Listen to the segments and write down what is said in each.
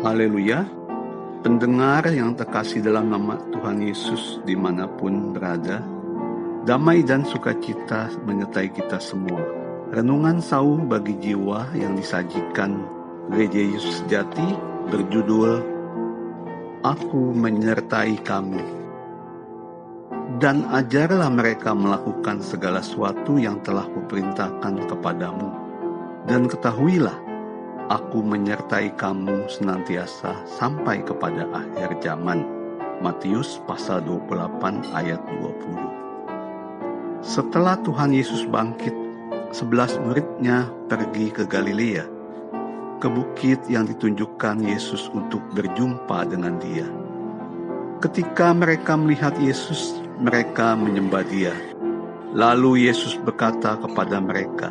Haleluya. Pendengar yang terkasih dalam nama Tuhan Yesus di mana pun berada, damai dan sukacita menyertai kita semua. Renungan sauh bagi jiwa yang disajikan Gereja Yesus Sejati berjudul Aku menyertai kamu. Dan ajarlah mereka melakukan segala sesuatu yang telah kuperintahkan kepadamu. Dan ketahuilah Aku menyertai kamu senantiasa sampai kepada akhir zaman. Matius pasal 28 ayat 20. Setelah Tuhan Yesus bangkit, sebelas muridnya pergi ke Galilea, ke bukit yang ditunjukkan Yesus untuk berjumpa dengan dia. Ketika mereka melihat Yesus, mereka menyembah dia. Lalu Yesus berkata kepada mereka,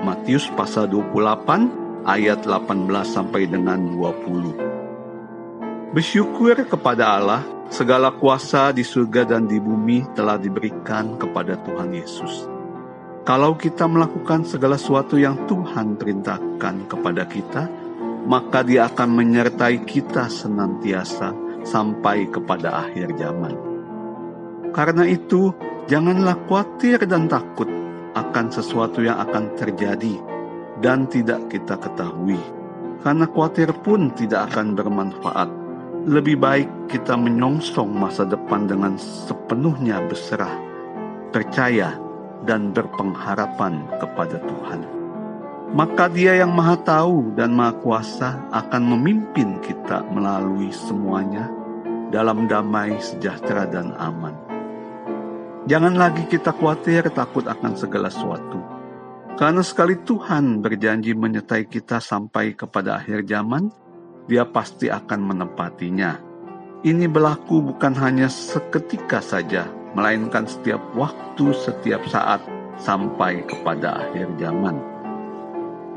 Matius pasal 28 ayat 18 sampai dengan 20. Bersyukur kepada Allah, segala kuasa di surga dan di bumi telah diberikan kepada Tuhan Yesus. Kalau kita melakukan segala sesuatu yang Tuhan perintahkan kepada kita, maka Dia akan menyertai kita senantiasa sampai kepada akhir zaman. Karena itu, janganlah khawatir dan takut akan sesuatu yang akan terjadi dan tidak kita ketahui. Karena khawatir pun tidak akan bermanfaat. Lebih baik kita menyongsong masa depan dengan sepenuhnya berserah, percaya, dan berpengharapan kepada Tuhan. Maka Dia yang Maha Tahu dan Maha Kuasa akan memimpin kita melalui semuanya dalam damai, sejahtera, dan aman. Jangan lagi kita khawatir takut akan segala sesuatu. Karena sekali Tuhan berjanji menyertai kita sampai kepada akhir zaman, dia pasti akan menempatinya. Ini berlaku bukan hanya seketika saja, melainkan setiap waktu, setiap saat, sampai kepada akhir zaman.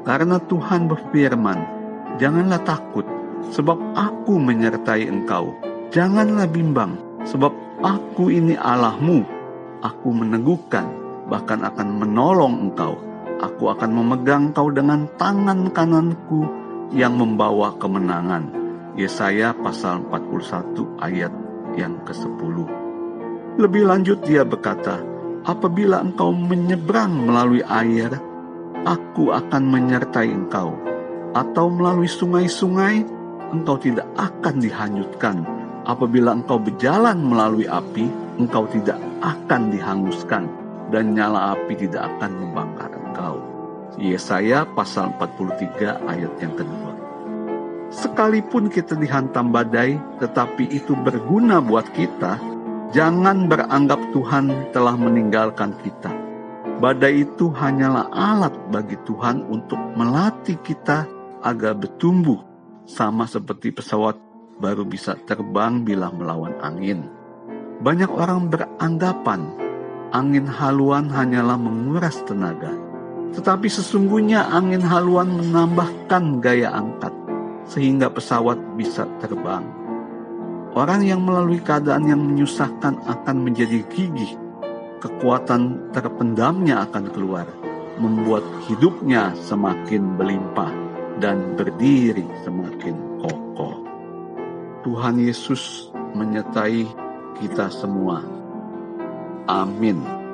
Karena Tuhan berfirman, Janganlah takut, sebab aku menyertai engkau. Janganlah bimbang, sebab aku ini Allahmu Aku meneguhkan, bahkan akan menolong engkau. Aku akan memegang kau dengan tangan kananku yang membawa kemenangan. Yesaya pasal 41 ayat yang ke-10. Lebih lanjut dia berkata, apabila engkau menyeberang melalui air, aku akan menyertai engkau. Atau melalui sungai-sungai, engkau tidak akan dihanyutkan. Apabila engkau berjalan melalui api, engkau tidak akan dihanguskan dan nyala api tidak akan membakar engkau. Yesaya pasal 43 ayat yang kedua. Sekalipun kita dihantam badai, tetapi itu berguna buat kita, jangan beranggap Tuhan telah meninggalkan kita. Badai itu hanyalah alat bagi Tuhan untuk melatih kita agar bertumbuh, sama seperti pesawat baru bisa terbang bila melawan angin. Banyak orang beranggapan angin haluan hanyalah menguras tenaga, tetapi sesungguhnya angin haluan menambahkan gaya angkat sehingga pesawat bisa terbang. Orang yang melalui keadaan yang menyusahkan akan menjadi gigih, kekuatan terpendamnya akan keluar, membuat hidupnya semakin berlimpah dan berdiri semakin kokoh. Tuhan Yesus menyertai kita semua. Amin.